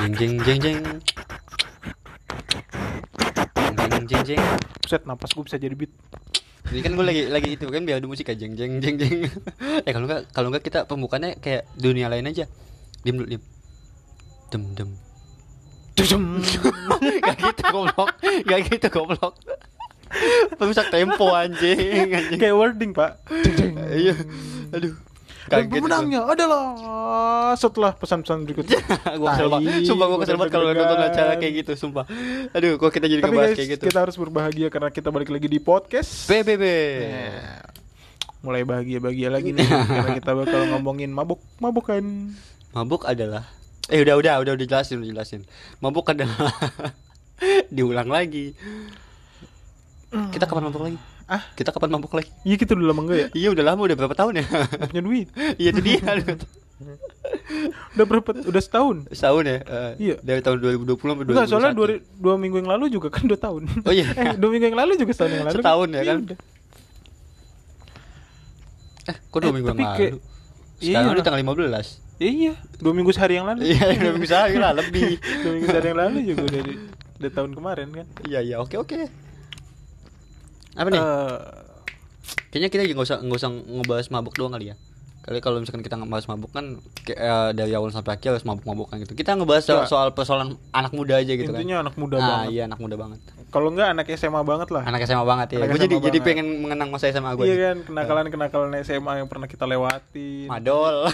Jeng jeng jeng jeng. Jeng jeng jeng. Set napas gue bisa jadi beat. Jadi kan gue lagi lagi itu kan biar ada musik aja jeng jeng jeng jeng. eh kalau enggak kalau enggak kita pembukaannya kayak dunia lain aja. Diem dulu diem. Dem dem. Dudum. Gak gitu goblok. Gak gitu goblok. Perusak tempo anjing anjing. Kayak wording pak. Iya. Aduh. Dan Kaget pemenangnya adalah setelah pesan-pesan berikut. gue kesel banget Sumpah gue kesel banget kalau nonton acara kayak gitu Sumpah Aduh kok kita jadi Tapi ngebahas guys, kayak gitu kita harus berbahagia karena kita balik lagi di podcast. PBB Nah, mulai bahagia-bahagia lagi nih karena kita bakal ngomongin mabuk mabukan. Mabuk adalah Eh udah udah udah dijelasin udah dijelasin Mabuk adalah Diulang lagi Kita kapan mabuk lagi? Ah? Kita kapan mabuk lagi? Iya kita udah lama enggak ya? Iya udah lama udah berapa tahun ya? Nggak punya duit. Iya itu dia Udah berapa? Udah setahun. Setahun ya? Eh, Iya. Dari tahun 2020 sampai 2021 Enggak, soalnya dua, dua minggu yang lalu juga kan dua tahun. Oh iya. eh, dua minggu yang lalu juga setahun yang lalu. Setahun ya Iya, kan? udah. Eh kok dua Eh, minggu yang kayak- lalu? Sekarang Iya. udah tanggal 15 Iya, dua minggu sehari yang lalu. Iya dua minggu sehari lah lebih dua minggu sehari yang lalu juga di- udah tahun kemarin kan. Iya iya oke oke Apa nih? Eh, Kayaknya kita nggak usah nggak usah ngebahas mabuk doang kali ya. Kali kalau misalkan kita ngebahas mabuk kan kayak eh, dari awal sampai akhir harus mabuk-mabukan gitu. Kita ngebahas soal, Nggak. soal persoalan anak muda aja gitu intinya kan. anak muda ah, banget. iya anak muda banget. Kalau enggak anak SMA banget lah. Anak SMA banget ya. Gue jadi jadi pengen mengenang masa SMA gue. Iya kan, kenakalan-kenakalan SMA yang pernah kita lewatin. Madol.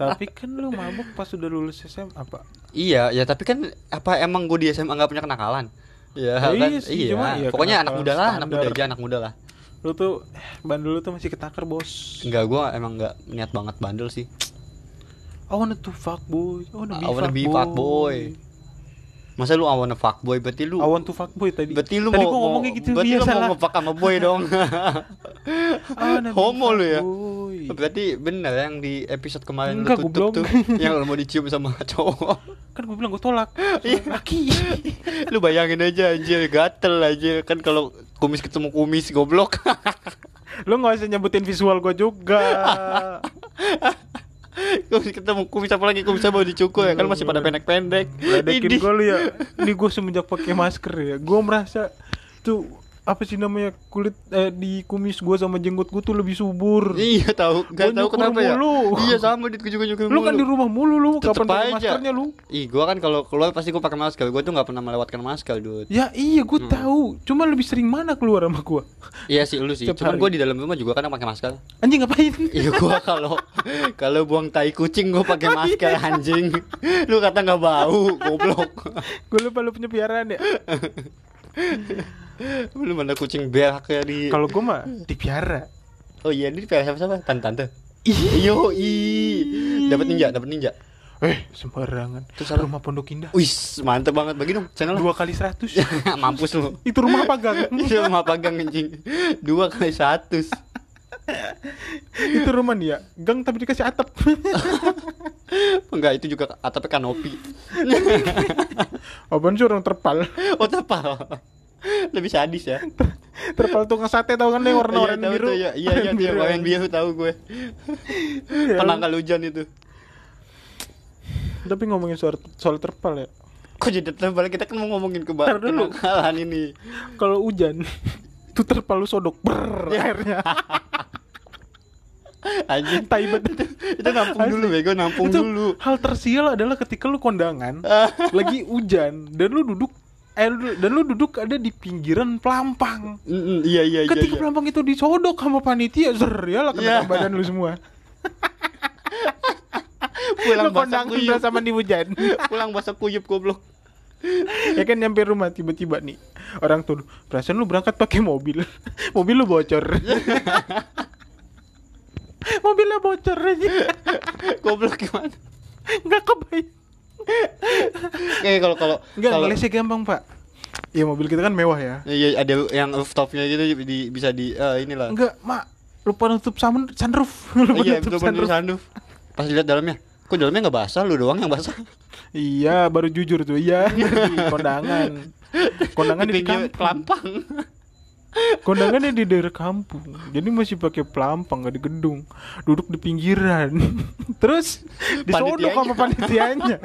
Tapi kan lu mabuk pas udah lulus SMA apa? iya, ya tapi kan apa emang gue di SMA nggak punya kenakalan? Iya Ya, kan? iya iya. cuma iya, Pokoknya anak muda lah, anak muda aja, anak muda lah. Lu tuh bandel lu tuh masih ketaker, Bos. Enggak, gue emang nggak niat banget bandel sih. I wanna to fuck boy. I wanna be, I wanna fuck, be boy. fuck boy. Masa lu I wanna fuck boy berarti lu I want to fuck boy tadi. Berarti lu tadi mau, gua ngomongnya gitu berarti biasa lu mau ngepak sama boy dong. Homo lu ya. boy. berarti bener yang di episode kemarin Enggak, lu tutup tuh yang lu mau dicium sama cowok. Kan gue bilang gue tolak. Iya. Laki. lu bayangin aja anjir gatel aja kan kalau kumis ketemu kumis goblok. lu nggak usah nyebutin visual gue juga. kumis ketemu kumis apa lagi kumisnya mau dicukur ya kan masih pada pendek-pendek. Ledekin gue lu ya. Ini gue semenjak pakai masker ya. Gue merasa tuh apa sih namanya kulit eh, di kumis gue sama jenggot gue tuh lebih subur. Iya tahu, gak tahu kenapa ya. mulu. Iya sama dit juga nyukur Lu kan di rumah mulu lu Tetep kapan pakai maskernya lu? Ih, gua kan kalau keluar pasti gua pakai masker. Gua tuh nggak pernah melewatkan masker, dude. Ya iya gue Hmm. tahu. Cuma lebih sering mana keluar sama gue? Iya sih lu sih. Setiap Cuman gua di dalam rumah juga kadang pakai masker. Anjing ngapain? Iya gua kalau kalau buang tai kucing gua pakai masker anjing. Lu kata nggak bau, goblok. gue lupa lu punya piaraan ya. Lu mana kucing berak kayak di Kalau gue mah dipiara. Oh iya, ini siapa siapa? Tante tante. Ih. Yo, i. Dapat ninja, dapat ninja. Eh sembarangan. Terus apa? rumah Pondok Indah. Wis, mantep banget bagi dong channel. Dua kali seratus. Mampus lu. Itu rumah apa gang? Itu rumah pagang anjing. Dua kali satu. itu rumah ya. Gang tapi dikasih atap. Enggak, itu juga atapnya kanopi. Apaan sih orang terpal? Oh, terpal. Lebih sadis ya. terpal tukang sate tau kan yang warna Iya, oranye tahu biru. tuh, Iya, iya, iya, dia warna biru tahu gue. Iya. Penangkal hujan itu. Tapi ngomongin soal soal terpal ya. Kok jadi terpal kita kan mau ngomongin ke Ntar dulu. kenakalan ini. Kalau hujan itu terpal lu sodok ber Ya. airnya. Anjing. Tai banget. Itu nampung dulu bego, nampung itu dulu. hal tersial adalah ketika lu kondangan lagi hujan dan lu duduk eh lu- dan lu duduk ada di pinggiran pelampang. Mm, iya iya iya. Ketika iya. pelampang itu disodok sama panitia, zer ya lah kena Iya. badan lu semua. Pulang basah kuyup. berasa mandi hujan. Pulang basah kuyup goblok. ya kan nyampe rumah tiba-tiba nih orang tuh perasaan lu berangkat pakai mobil mobil lu bocor mobilnya bocor aja Goblok gimana? nggak kebaik Kayak kalau kalau nggak kalau gampang pak ya mobil kita kan mewah ya. Iya ada yang rooftopnya gitu di, bisa di eh, inilah. enggak mak lupa nutup sun, sunroof. Lupa Iya nutup sunroof. Pas lihat dalamnya, kok dalamnya nggak basah, lu doang yang basah. iya baru jujur tuh iya. Di kondangan. Kondangan di, kampung. pelampang. kondangannya di daerah kampung. Jadi masih pakai pelampang nggak di gedung. Duduk di pinggiran. Terus disodok sama panitianya.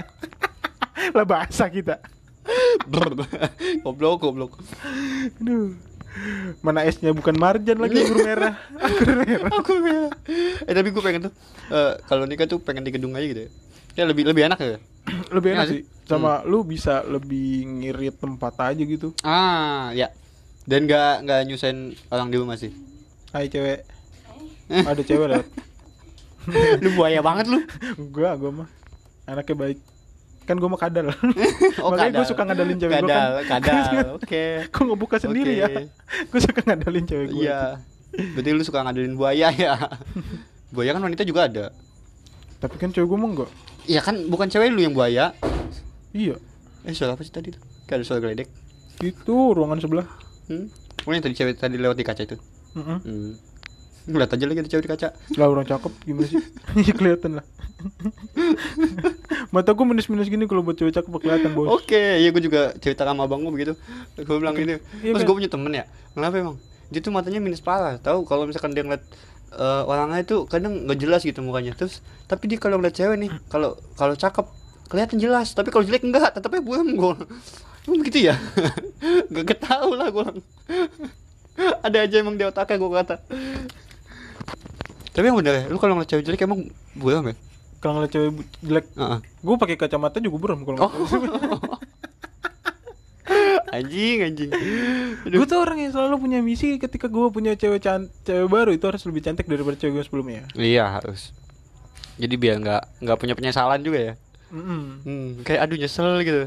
Lah bahasa kita. Goblok goblok Aduh. Mana esnya bukan marjan lagi anggur merah. Anggur merah. aku merah eh tapi gue pengen tuh eh, kalau nikah tuh pengen di gedung aja gitu ya ya lebih lebih enak ya Lebih enak Iya sih. Sama lu bisa lebih ngirit tempat aja gitu. ah ya dan nggak nggak nyusahin orang di rumah sih Hai cewek. Ada cewek lewat. lu buaya banget lu gua gua mah anaknya baik. Kan gua mah kadal. oh Makanya gua kadal. suka ngadalin cewek gua kadal kan. kadal oke Kok nggak buka sendiri ya? Oke. Gua suka ngadalin cewek gua. iya berarti lu suka ngadalin buaya ya buaya kan wanita juga ada Tapi kan cewek gua mah enggak. Iya kan bukan cewek lu yang buaya Iya. eh suara apa sih tadi tuh kayak ada suara geledek Itu ruangan sebelah. hmm? Oh yang tadi cewek tadi lewat di kaca itu Heeh. hmm. Ngeliat aja lagi ada cewek di kaca Lah orang cakep gimana sih? Iya kelihatan lah. Mata gua minus-minus gini kalau buat cewek cakep kelihatan, Bos. Oke, iya gue juga cerita sama abang gue begitu. Gue bilang gitu. Iya, Terus kan? gue punya temen ya. Kenapa emang? Dia tuh matanya minus parah. Tahu kalau misalkan dia ngeliat eh, orangnya itu kadang nggak jelas gitu mukanya. Terus tapi dia kalau ngeliat cewek nih, kalau kalau cakep kelihatan jelas. Tapi kalau jelek enggak, tetapnya buram gue. Emang begitu ya? gak ketahu lah gue. Ada aja emang di otaknya gue kata. Tapi yang bener ya, lu kalau ngeliat cewek jelek emang buram ya? Kalau ngeliat cewek jelek, Heeh. gua pakai kacamata juga buram kalau Oh. anjing anjing. Gue tuh orang yang selalu punya misi ketika gue punya cewek can cewek baru itu harus lebih cantik daripada cewek gue sebelumnya. Iya harus. Jadi biar nggak nggak punya penyesalan juga ya. Mm-mm. Hmm, kayak aduh nyesel gitu.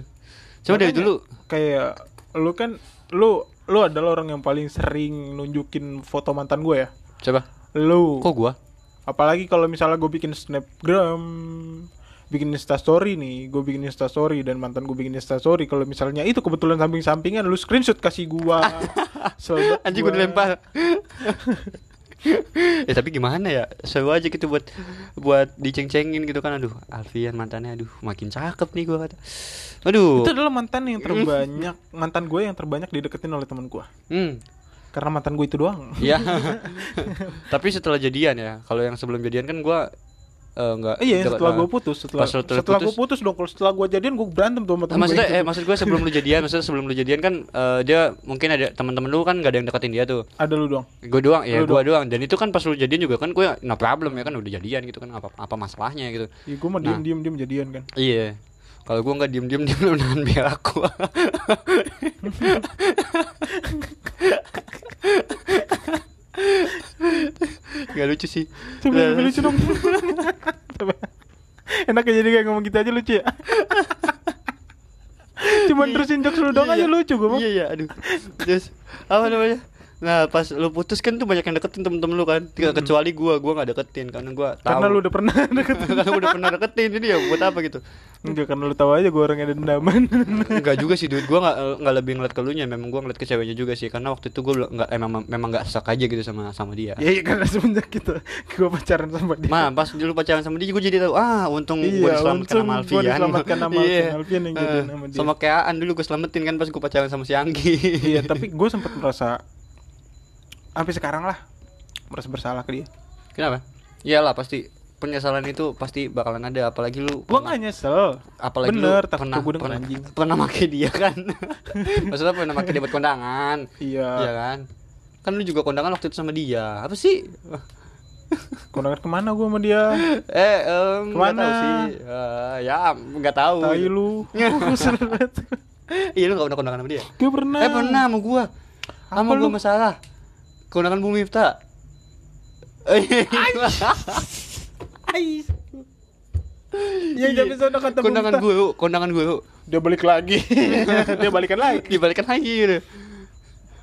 Coba dari dulu. Kayak lu kan lu lu adalah orang yang paling sering nunjukin foto mantan gue ya. Coba. Lu. Kok gua? Apalagi kalau misalnya gue bikin snapgram, bikin instastory nih, gue bikin instastory dan mantan gue bikin instastory. Kalau misalnya itu kebetulan samping-sampingan, lu screenshot kasih gua. Anjing gua dilempar. ya tapi gimana ya seru aja gitu buat buat diceng-cengin gitu kan aduh Alfian mantannya aduh makin cakep nih gua kata aduh Itu adalah mantan yang terbanyak, mantan gue yang terbanyak dideketin oleh teman gue. hmm Karena mantan gue itu doang. ya tapi setelah jadian ya kalau yang sebelum jadian kan gua eh, nggak Iya, setelah gue putus, setelah pas setelah setelah putus- gue putus dong. Kalau setelah gue jadian gue berantem tuh sama temen maksudnya gue. eh maksud gue sebelum lu jadian maksudnya sebelum lu jadian kan eh, dia mungkin ada teman-teman lu kan gak ada yang deketin dia tuh ada lu dong. gue doang ya gue doang dan itu kan pas lu jadian juga kan gue no problem ya kan udah jadian gitu kan apa apa masalahnya gitu Ya gue mah Nah. diem diem diem jadian kan. iya kalau gue nggak diem diem diem lu nahan biar aku Gak lucu sih Coba yang lucu dong. Enak jadi kayak ngomong gitu aja lucu ya. Cuman terusin jokes lu doang Iya, aja lucu gue. Iya iya aduh. Terus apa namanya? Nah pas lu putus kan tuh banyak yang deketin temen-temen lu kan Tidak kecuali gua, gua gak deketin karena gua tahu Karena lu udah pernah deketin. Karena udah pernah deketin jadi ya buat apa gitu Enggak karena lu tahu aja gue orang yang ada dendaman. Enggak juga sih duit gua gak, nggak lebih ngeliat ke lu nya Memang gua ngeliat ke ceweknya juga sih Karena waktu itu belum- nggak emang memang gak stuck aja gitu sama sama dia ya iya karena semenjak kita gue pacaran sama dia. Ma, pas dulu pacaran sama dia, gue jadi tahu ah untung gue Iya, diselamatkan untung sama Alfian. diselamatkan sama. Alfian. Alfian yang jadian Eh, sama dia. Sama kayak Aan dulu gue selamatin kan pas gue pacaran sama si Anggi. iya tapi gue sempat merasa sampai sekarang lah merasa bersalah ke dia. Kenapa? Iyalah pasti penyesalan itu pasti bakalan ada apalagi lu Gue pernah- nggak nyesel. apalagi Bener, lu pernah gua denger pernah, anjing. pernah make dia kan maksudnya pernah make dia buat kondangan Iya. iya kan kan lu juga kondangan waktu itu sama dia apa sih Kondangan ke mana gue sama dia? eh nggak Ke mana? tahu sih Eh, ya nggak tahu Tai lu. iya lu nggak pernah kondangan sama dia Gue pernah. eh pernah sama gua sama gua lu? masalah kondangan Bumi Miftah. Ais. Yang jadi sana kata kondangan guru kondangan guru Dia balik lagi. dia balikan lagi. dibalikan lagi gitu.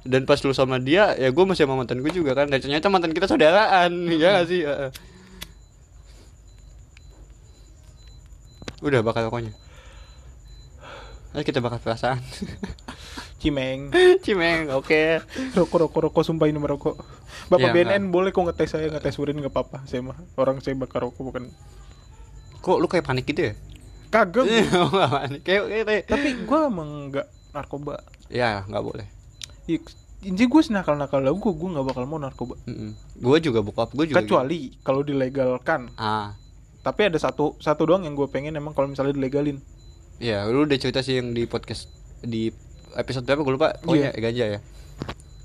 Dan pas lu sama dia ya gue masih sama mantan gue juga kan. Dan ternyata mantan kita saudaraan ya gak sih? Heeh. udah bakal pokoknya. Ayo kita bakal perasaan Cimeng. Cimeng, oke Rokok rokok rokok sumpah ini merokok. Bapak Iya, BNN boleh kok ngetes saya ngetes urin nggak apa-apa. Saya mah orang saya bakar rokok bukan. Kok lu kayak panik gitu ya? Kagak. gua. Oh, Kayak, kayak, kayak- Tapi gue emang nggak narkoba. Ya, nggak boleh Ya, Inti gue senakal nakal lah gue gue nggak bakal mau narkoba. Gue juga bokap, gue juga Kecuali kalau dilegalkan. gitu. Ah, Tapi ada satu satu doang yang gue pengen emang kalau misalnya dilegalin. Iya, lu udah cerita sih yang di podcast di episode berapa gue lupa. Pokoknya ganja ya.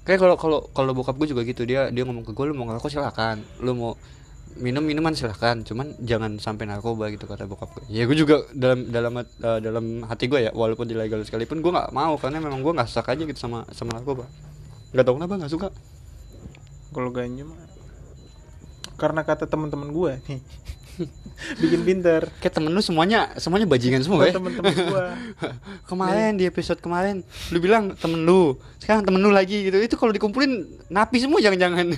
Kayak kalau kalau kalau bokap gue juga gitu dia dia ngomong ke gue lu mau ngerokok silakan, lu mau minum minuman silakan, cuman jangan sampai narkoba gitu kata bokap gue. Ya gue juga dalam dalam eh, dalam hati gue ya walaupun ilegal sekalipun gue nggak mau karena memang gue nggak suka aja gitu sama sama narkoba. Gak tau kenapa nggak suka. Kalau ganja mah karena kata teman-teman gue nih bikin pinter. Kayak temen lu semuanya semuanya bajingan semua ya. teman-teman gue kemarin di episode kemarin lu bilang temen lu. Sekarang temen lu lagi gitu. Itu kalau dikumpulin napi semua jangan-jangan.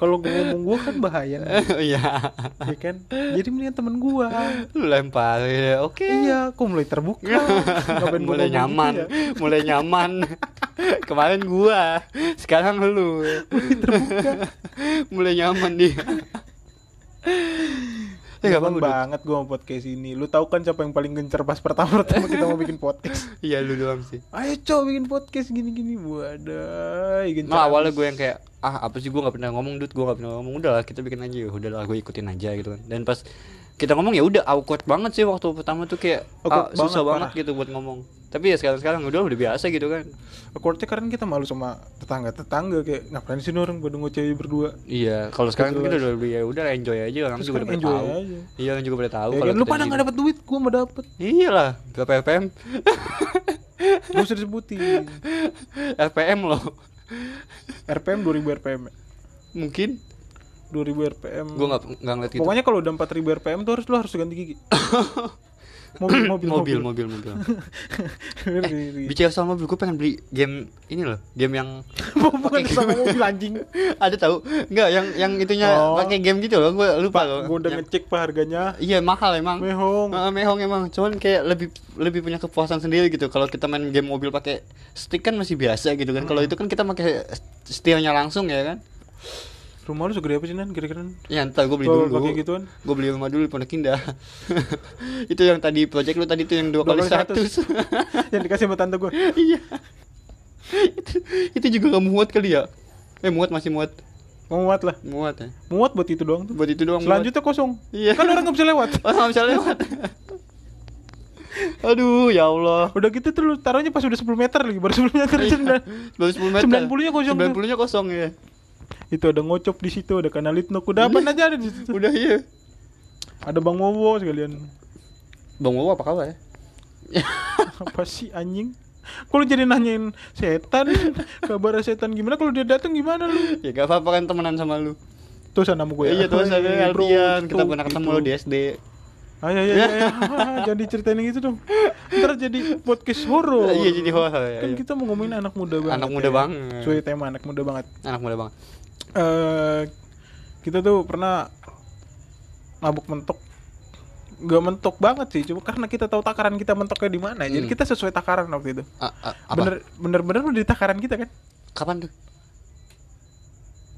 Kalau gue ngomong gue kan bahaya iya. Ya kan? Jadi mendingan temen gue lu lempar ya oke. Iya kok mulai terbuka. Gua mulai nyaman gitu ya? mulai nyaman. Kemarin gua sekarang lu. Mulai nyaman dia ya gak Dut. banget gue mau podcast ini. Lu tahu kan siapa yang paling gencar pas pertama-pertama kita mau bikin podcast? Iya lu doang sih. Ayo cow bikin podcast gini-gini. Wadah gencar. Nah awalnya gue yang kayak ah apa sih? Gue nggak pernah ngomong dud gue nggak pernah ngomong. Udahlah kita bikin aja. Udahlah gue ikutin aja gitu kan. Dan pas kita ngomong ya udah awkward banget sih waktu pertama tuh kayak ah, Awkward susah banget, banget, gitu buat ngomong. Tapi ya sekarang sekarang udah udah biasa gitu kan. Awkwardnya karena kita malu sama tetangga-tetangga Kayak ngapain sih orang pada ngoceh berdua? Iya kalau sekarang Jelas. kita udah lebih ya udah enjoy aja orang juga udah kan pada tahu. aja. iya orang juga pada tahu Ya kalau kan, lu pada di gak sini. dapet duit, gue mau dapet. Iyalah berapa RPM Gak usah disebutin. RPM loh. RPM 2000 RPM mungkin 2000 RPM gue nggak nggak ngeliat gitu. Pokoknya kalau udah 4000 RPM tuh harus lu harus ganti gigi. Mobil, mobil, mobil mobil. mobil bicara soal mobil gue pengen beli game ini loh game yang Bukan sama mobil anjing. Ada tahu nggak yang yang itunya Oh. pakai game gitu loh gue lupa loh. Gue udah Yang- ngecek pak harganya. Iya mahal emang. Mehong. Heeh, mehong emang. Cuman kayak lebih lebih punya kepuasan sendiri gitu. Kalau kita main game mobil pakai stick kan masih biasa gitu kan. Kalau itu kan kita pakai setirnya langsung ya kan Rumah lu segede apa sih Nan kira-kira ya entar gue beli dulu pakai gituan gue beli rumah dulu di Pondok Indah itu yang tadi project lu tadi tuh yang dua, kali kali seratus Yang dikasih sama tante gue iya itu itu juga gak muat kali ya eh muat masih muat muat lah muat ya Muat buat itu doang tuh buat itu doang muat. Selanjutnya kosong Iya. Kan orang gak bisa lewat Oh, nggak bisa lewat. Aduh, ya Allah. Udah gitu tuh lu taruhnya pas udah 10 meter lagi Baru 10 meter Cendana. Baru 10 meter. 90-nya kosong tuh. 90-nya kosong ya. Itu ada ngocop di situ Ada kanalit nok Udah apa aja ada di situ Udah iya. Ada Bang Wowo sekalian Bang Wowo apa kabar ya? Apa sih anjing Kalau jadi nanyain setan Kabar setan gimana Kalau dia datang gimana lu Ya gak apa-apa kan temenan sama lu. Tuh sana sama gue ya Iya, Iya, bro, Alfian. Kita tuh, pernah ketemu gitu. lu di SD. Ayo ya ya ya. Jadi ceritain yang itu dong. Ntar jadi podcast horor. Iya, jadi horor, ya, Kan iya. kita mau ngomongin anak muda banget. Anak muda ya. banget. Sesuai tema anak muda banget. Anak muda banget. Eh kita tuh pernah mabuk mentok. Gak mentok banget sih, cuma karena kita tahu takaran kita mentoknya di mana. Jadi Hmm. kita sesuai takaran waktu itu. A- a- apa? Bener bener bener udah di takaran kita kan. Kapan tuh?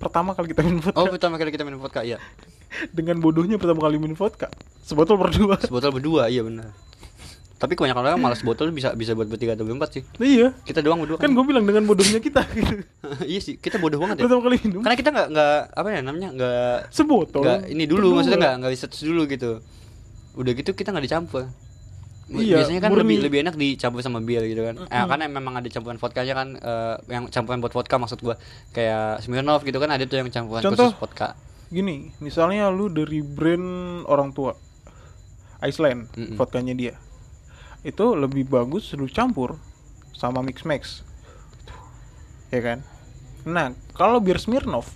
Pertama kali kita minum vodka Oh, pertama kali kita minum vodka, iya. dengan bodohnya pertama kali minum vodka. Sebotol berdua. Sebotol berdua, iya benar. Tapi kebanyakan orang malas botol bisa bisa buat bertiga atau berempat sih. iya. Kita doang berdua Kan gue bilang dengan bodohnya kita. iya sih, kita bodoh banget ya. pertama kali minum. Karena kita nggak nggak apa ya namanya nggak Sebotol. nggak ini dulu Berdua. maksudnya nggak nggak research dulu gitu udah gitu kita nggak dicampur Iya, biasanya kan murni. lebih lebih enak dicampur sama bir gitu kan eh, karena memang ada campuran vodkanya kan eh, yang campuran buat vodka maksud gua kayak Smirnoff gitu kan ada tuh yang campuran Contoh. khusus vodka Gini, misalnya lu dari brand orang tua Iceland, Mm-mm. vodkanya dia. Itu lebih bagus lu campur sama mix max. Ya kan? Nah, kalau bir Smirnoff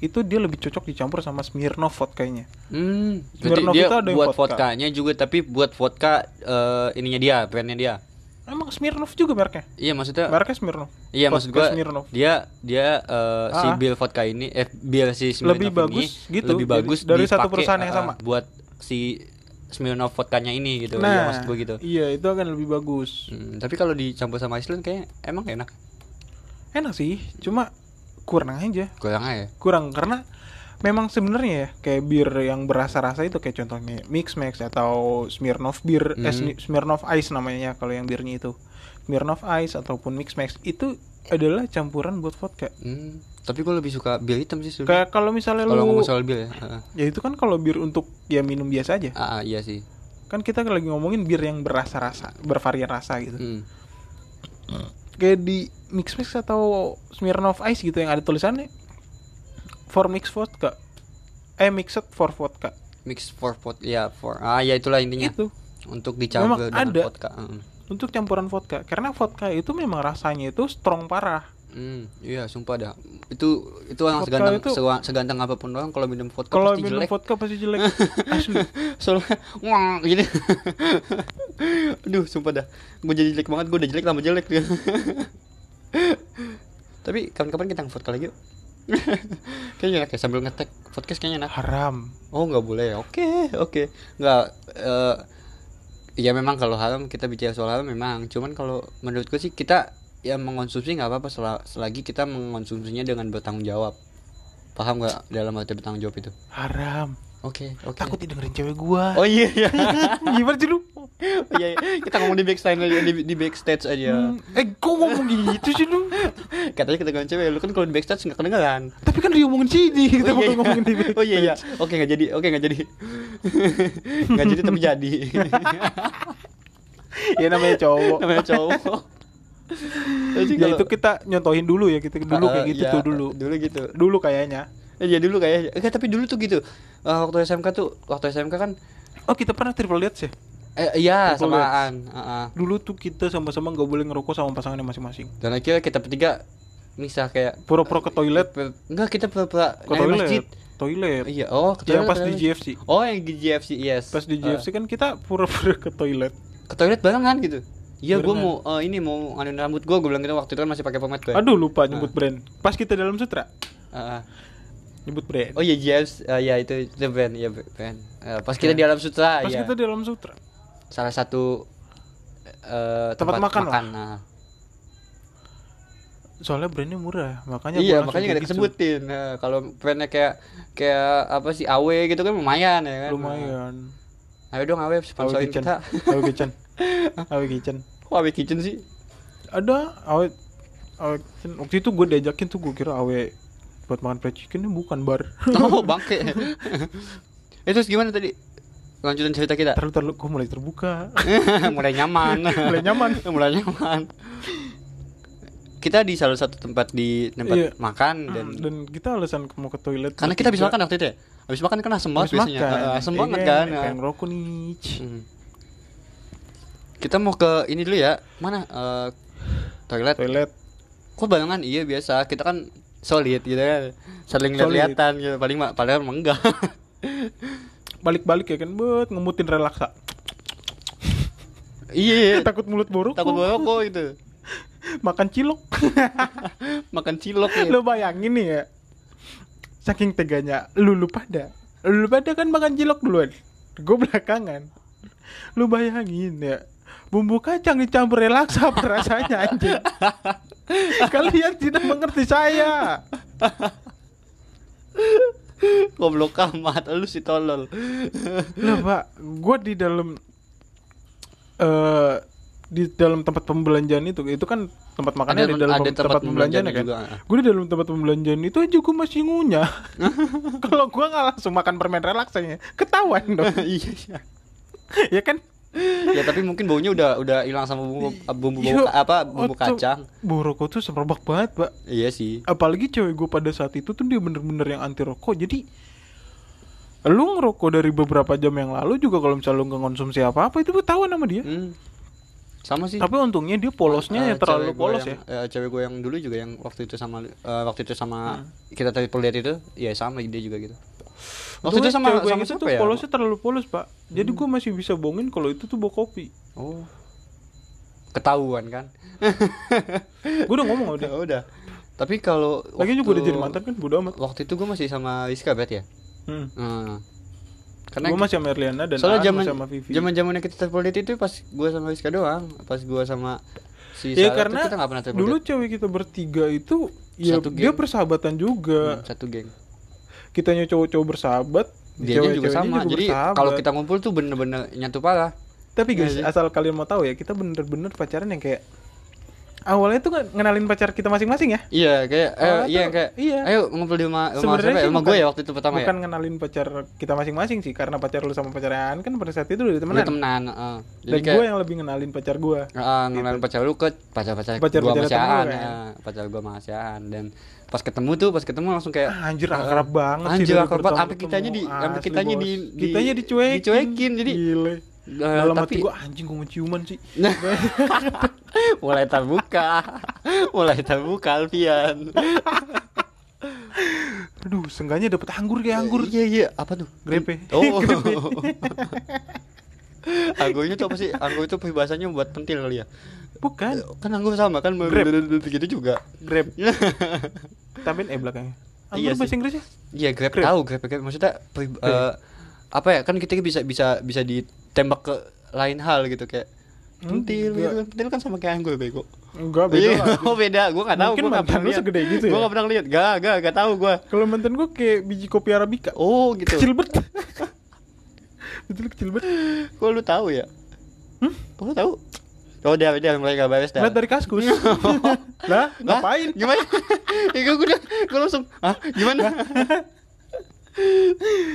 itu dia lebih cocok dicampur sama Smirnoff vodkanya. hmm Smirnoff dia itu ada buat vodka. vodkanya juga tapi buat vodka eh, ininya dia brandnya dia Emang Smirnoff juga mereknya? iya maksudnya Mereknya Smirnoff. Iya maksud Vodka gua Smirnoff. dia dia si Ah. bir vodka ini eh bir si Smirnoff Lebih ini bagus gitu, lebih bagus dari satu perusahaan yang eh, sama. buat si Smirnoff vodkanya ini gitu. Nah, iya maksud gua gitu. Iya, itu akan lebih bagus. Hmm, tapi kalau dicampur sama Iceland kayak emang enak? Enak sih, cuma kurang aja. kurang aja kurang karena memang sebenarnya ya kayak bir yang berasa-rasa itu kayak contohnya Mix Max atau Smirnoff bir eh, Hmm. Smirnoff Ice namanya kalau yang birnya itu. Smirnoff Ice ataupun Mix Max itu adalah campuran buat vodka. Hmm, tapi gue lebih suka bir hitam sih kayak kalau misalnya Kalau ngomong soal bir ya. heeh. ya itu kan kalau bir untuk ya minum biasa aja Ah, ah, iya sih. kan kita lagi ngomongin bir yang berasa-rasa bervarian rasa gitu Hmm. kayak di mix mix atau Smirnoff Ice gitu yang ada tulisannya for mix vodka eh mixed for vodka Mix for pot ya for ah ya itulah intinya itu untuk Memang dicampur dengan ada. vodka. Hmm. untuk campuran vodka karena vodka itu memang rasanya itu strong parah Hmm, iya sumpah dah. Itu itu orang Vodka seganteng itu- seganteng apa pun orang kalau minum vodka kalau pasti minum jelek. vodka pasti jelek asli Soalnya wah gini. Aduh, sumpah dah. Gue jadi jelek banget, gue udah jelek tambah jelek dia. Tapi kapan-kapan kita vodka lagi yuk. kayaknya enak ya sambil ngetek podcast kayaknya enak. haram Oh nggak boleh ya? Oke oke nggak. eh ya memang kalau haram kita bicara soal haram memang. Cuman kalau menurut gue sih kita ya mengonsumsi nggak apa-apa sel- selagi kita mengonsumsinya dengan bertanggung jawab. Paham nggak dalam arti bertanggung jawab itu? haram Oke oke. takut didengerin cewek gua Oh iya iya. gimana sih lu Oh, iya, iya. kita ngomong di backstage aja di, di backstage aja. Hmm, eh kok ngomong gitu sih lu Katanya kita ngomong cewek, lu kan kalau di backstage nggak kedengeran. tapi kan dia ngomongin sini kita oh, mau iya, ngomongin di oh iya iya. Oke nggak jadi. Oke nggak jadi. Nggak jadi tapi jadi. ya namanya cowok Namanya cowok. Jadi ya itu kita nyontohin dulu ya kita dulu kayak gitu ya, tuh dulu Dulu gitu. dulu kayaknya Eh, ya dulu kayaknya. Eh, tapi dulu tuh gitu. Eh, waktu SMK tuh, waktu SMK kan oh kita pernah triple date sih eh iya Triple samaan. Heeh. dulu tuh kita sama-sama nggak boleh ngerokok sama pasangannya masing-masing Dan akhirnya kita bertiga misah kayak pura-pura ke toilet enggak kita pura-pura ke toilet masjid. toilet Iya, oh, ke yang toilet, pas ke di. GFC Oh, yang di GFC, yes. pas di Eh, GFC kan kita pura-pura ke toilet ke toilet barengan gitu. Iya, gue mau eh, ini mau nganuin rambut gue, gue bilang gitu waktu itu kan masih pakai pomade gue. aduh lupa nyebut brand pas kita dalam sutra Heeh. nyebut brand Oh iya, GFC, eh, ya itu itu brand, ya brand. Eh, pas kita di alam sutra, pas ya. kita di dalam sutra Salah satu eh, Tempat makan lah. nah. soalnya brandnya murah makanya Iya, makanya gak gitu. disebutin. Nah, kalau brandnya kayak kayak apa sih AW gitu kan lumayan ya kan. lumayan Nah, ayo dong AW Awe sponsorin kita. Awe Kitchen Awe Kitchen Kok AW Kitchen sih? ada Awe Awe Kitchen waktu itu gue diajakin tuh gue kira Awe buat makan fried chicken bukan bar Oh, bangke. Eh, terus gimana tadi? Lanjutin cerita kita. terlalu terlalu gue mulai terbuka mulai nyaman mulai nyaman mulai nyaman kita di salah satu tempat di tempat Iya. makan dan dan kita alasan mau ke toilet karena kita habis makan waktu itu ya habis makan kan asem banget Habis biasanya makan. Asem Iya, banget kan pengen ngerokok nih Hmm. Kita mau ke ini dulu ya. Mana? Eh, toilet. Toilet. Kok barengan? Iya biasa. Kita kan solid gitu kan saling lihat-lihatan gitu. Paling emang enggak. Balik-balik ya kan? Buat ngemutin relaksa. Iya takut mulut borok takut borok gitu. Makan cilok. Makan cilok ya. Lo bayangin nih ya. Saking teganya lu lu pada. Lu pada kan makan cilok duluan. Gue belakangan. Lu bayangin ya bumbu kacang dicampur relaksa rasanya anjing? Kalian tidak mengerti saya. Goblok amat lu si tolol. Lah pak gue di dalam eh di dalam tempat pembelanjaan itu itu kan tempat makannya Ada- di dalam ada tempat tempat pembelanjaan ya kan? pembelanjaan juga. gue di dalam tempat pembelanjaan itu aja gue masih ngunyah. Kalau gue nggak langsung makan permen relaksanya ketahuan dong. Iya iya. ya kan ya tapi mungkin baunya udah udah hilang sama bumbu bumbu bau Iya, ka- apa bumbu kacang. Bau rokok tuh semerbak banget pak. Iya sih. Apalagi cewek gue pada saat itu tuh dia bener-bener yang anti rokok. Jadi lu ngerokok dari beberapa jam yang lalu juga kalau misalnya lu nggak konsumsi apa-apa itu ketahuan sama dia. Hmm. sama sih. Tapi untungnya dia polosnya Eh, ya terlalu polos yang- ya. eh, cewek gue yang dulu juga yang waktu itu sama eh, waktu itu sama Hmm. kita tadi perlihat itu ya sama dia juga gitu waktu itu Untungnya sama cewek gue sama itu tuh ya? Hmm. polosnya terlalu polos pak. Jadi gue masih bisa bohongin kalau itu tuh bawa kopi. Oh. Ketahuan kan? Gue udah ngomong sama dia. Udah udah. Tapi kalau lagi juga udah jadi mantan kan bodo amat. waktu itu gue masih sama Rizka bet ya? Hmm. hmm. karena gue masih sama Erliana dan soalnya zaman sama Vivi. zaman zamannya kita date itu pas gue sama Rizka doang. Pas gue sama si ya Sarah karena kita pernah dulu cewek kita bertiga itu ya Satu dia persahabatan juga. Hmm, satu geng kitanya cowok-cowok bersahabat dia juga cewek-ceweknya sama juga jadi kalau kita ngumpul tuh bener-bener nyatu parah tapi guys sih. asal kalian mau tahu ya kita bener-bener pacaran yang kayak awalnya tuh nge- ngenalin pacar kita masing-masing ya Iya kayak eh, Awalnya iya kayak iya. ayo ngumpul di rumah rumah siapa ya? Rumah bukan- gue ya waktu itu pertama bukan ya. ngenalin pacar kita masing-masing sih karena pacar lu sama pacar An kan pada saat itu udah Udah temenan temenan, heeh. Jadi dan kayak gue yang lebih ngenalin pacar gue Heeh, ngenalin pacar lu ke pacar-pacar Pacar- gua pacar sama si temen lu Aan, kan? ya. pacar si Aan. dan pas ketemu tuh pas ketemu langsung kayak Ah, anjir eh, akrab banget sih anjir dari akrab banget. Sampai kitanya di sampai Asli, kitanya di, di kitanya dicuekin. dicuekin jadi Gile. eh, dalam hati tapi gue anjing gue mau ciuman sih. Mulai terbuka. Mulai terbuka Alfian. Aduh seenggaknya dapet anggur kayak anggur. Iya iya. Apa tuh? Grepe. Oh. Anggurnya tuh apa sih? Anggur itu peribahasanya buat pentil kali ya? Bukan Kan anggur sama kan? Grape. Gitu juga. grape tambahin e belakangnya anggur Iya bahasa sih. Inggrisnya Iya, grab Grape. tahu, grab, grab. Maksudnya peri- eh, apa ya? Kan kita bisa bisa bisa ditembak ke lain hal gitu kayak pentil, Enggak. gitu kan. pentil kan sama kayak anggur bego. enggak beda Iya, oh beda. Gua nggak tahu, Mungkin gua mantan pernah lu segede gitu Gua ya? nggak pernah lihat. Gak, gak, gak tahu gua. kalau mantan gue kayak biji kopi arabica Oh, gitu. kecil banget betul kecil banget Kok lu tahu ya? Hmm? Kok lu tahu? Oh, dia dia mulai gak beres dah. lihat dari kaskus lah ngapain? Gimana? ya gue udah gue langsung, "Hah? Gimana?"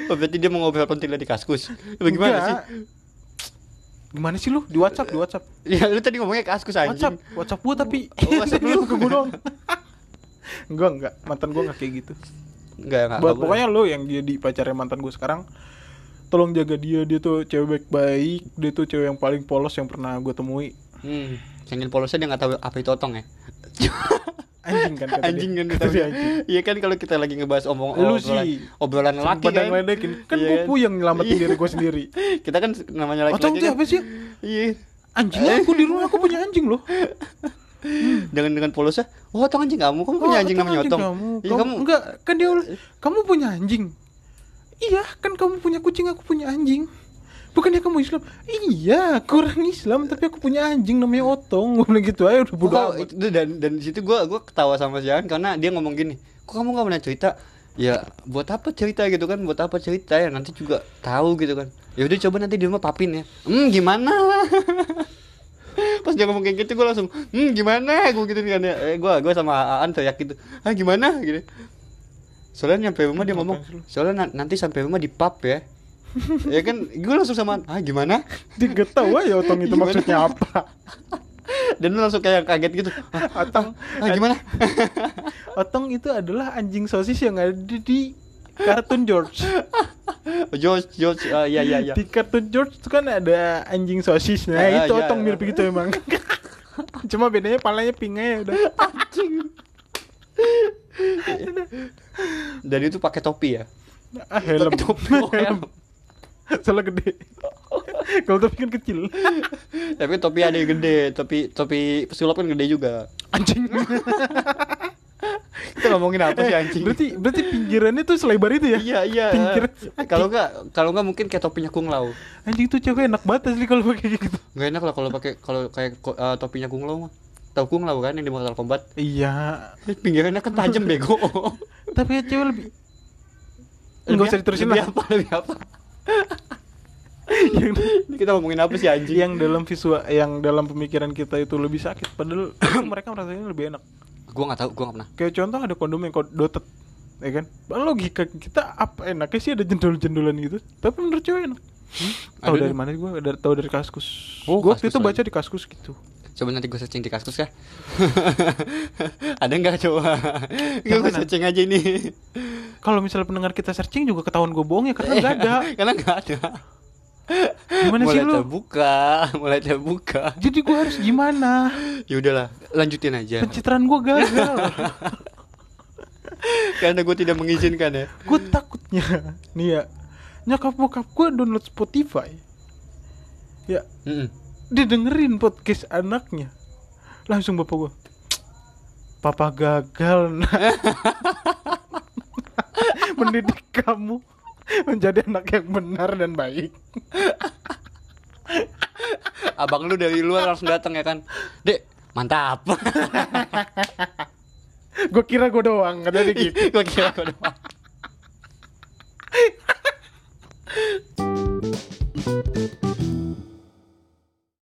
oh, berarti dia mau ngobrol pentil di kaskus. Bagaimana Enggak. sih? gimana sih lu di WhatsApp di WhatsApp Ya lu tadi ngomongnya kaskus anjing. WhatsApp WhatsApp gua tapi Oh, WhatsApp lu. ke gua doang enggak enggak mantan gua nggak kayak gitu Enggak, enggak. buat enggak pokoknya lo yang jadi pacarnya mantan gue sekarang tolong jaga dia dia tuh cewek baik dia tuh cewek yang paling polos yang pernah gue temui. Hmm. Saking polosnya dia nggak tahu apa itu otong ya. anjing kan kata anjing kan Kata dia anjing Iya kan kalau kita lagi ngebahas omong Lu obrolan, sih. obrolan laki kan. kan Iya gue kan? puyeng nyelamatin Iya. diri gue sendiri Kita kan namanya laki-laki. Otong tuh kan. apa sih Iya. anjing aku di rumah aku punya anjing loh Dengan dengan polosnya, oh otong anjing kamu, kamu punya Oh, anjing namanya otong. kamu. Iya kamu, kamu. enggak kan dia kamu punya anjing iya kan kamu punya kucing aku punya anjing bukannya kamu Islam iya kurang Islam tapi aku punya anjing namanya Otong gue bilang gitu aja udah bodo amat dan dan di situ gua gua ketawa sama si An karena dia ngomong gini, kok kamu nggak pernah cerita? Ya buat apa cerita gitu kan? Buat apa cerita ya nanti juga tahu gitu kan? Ya udah coba nanti di rumah papin ya. Hmm gimana? Pas dia ngomong kayak gitu gue langsung, hmm gimana? Gue gitu kan ya. Eh, gue gue sama Aan teriak gitu, ah gimana? Gitu. Soalnya nyampe rumah dia ngomong, soalnya na- nanti sampai rumah di pub ya. ya kan gue langsung sama ah gimana? dia gak tahu aja Otong itu Gimana? maksudnya apa Dan lu langsung kayak kaget gitu, ah, Otong ah gimana? Otong itu adalah anjing sosis yang ada di kartun George George George, ah, iya iya iya. di kartun George itu kan ada anjing sosis nah Ah, itu iya. Otong mirip begitu emang cuma bedanya palanya pink aja udah Dan itu pakai topi ya. ah, helm Pakai topi, oh, helm. salah gede kalau tapi kan kecil Tapi topi ada yang gede, topi topi pesulap kan gede juga. anjing Kita ngomongin apa sih anjing? berarti berarti pinggirannya tuh selebar itu ya iya iya. Pinggir. Kalau enggak kalau enggak mungkin kayak topinya Kung Lao. anjing tuh cewek enak banget asli kalau pakai gitu Enggak enak lah kalau pakai kalau kayak eh, topinya Kung Lao mah. Tahu Kung Lao kan yang di Mortal Kombat? iya Pinggirannya kan tajam bego. tapi cewek lebih Enggak usah diterusin lebih lah apa? Lebih apa? yang, kita ngomongin apa sih anjing? yang dalam visual yang dalam pemikiran kita itu lebih sakit padahal mereka merasanya lebih enak. Gua enggak tahu, gua enggak pernah. kayak contoh ada kondom yang kod- dotet ya kan? Logika kita apa enaknya sih ada jendol-jendolan gitu? Tapi menurut cewek enak. Tahu Ada dari mana gue ada tahu dari kaskus. Oh, gue waktu itu baca di kaskus gitu Coba nanti gue searching di kaskus ya. Ada nggak coba? Gue searching aja ini. kalau misalnya pendengar kita searching juga ketahuan gue bohong ya karena nggak ada Karena nggak ada. gimana mulai sih lu terbuka, mulai terbuka. jadi gue harus gimana Ya udahlah, lanjutin aja. pencitraan gue gagal Karena gue tidak mengizinkan ya. gue takutnya nih ya nyokap bokap gue download Spotify ya Mm-mm. dia didengerin podcast anaknya. Langsung bapak gue papa gagal mendidik kamu menjadi anak yang benar dan baik. Abang lu dari luar langsung datang ya kan? Dek mantap. Gue kira gue doang katanya gitu. Iya, gue kira gue doang. Thank you.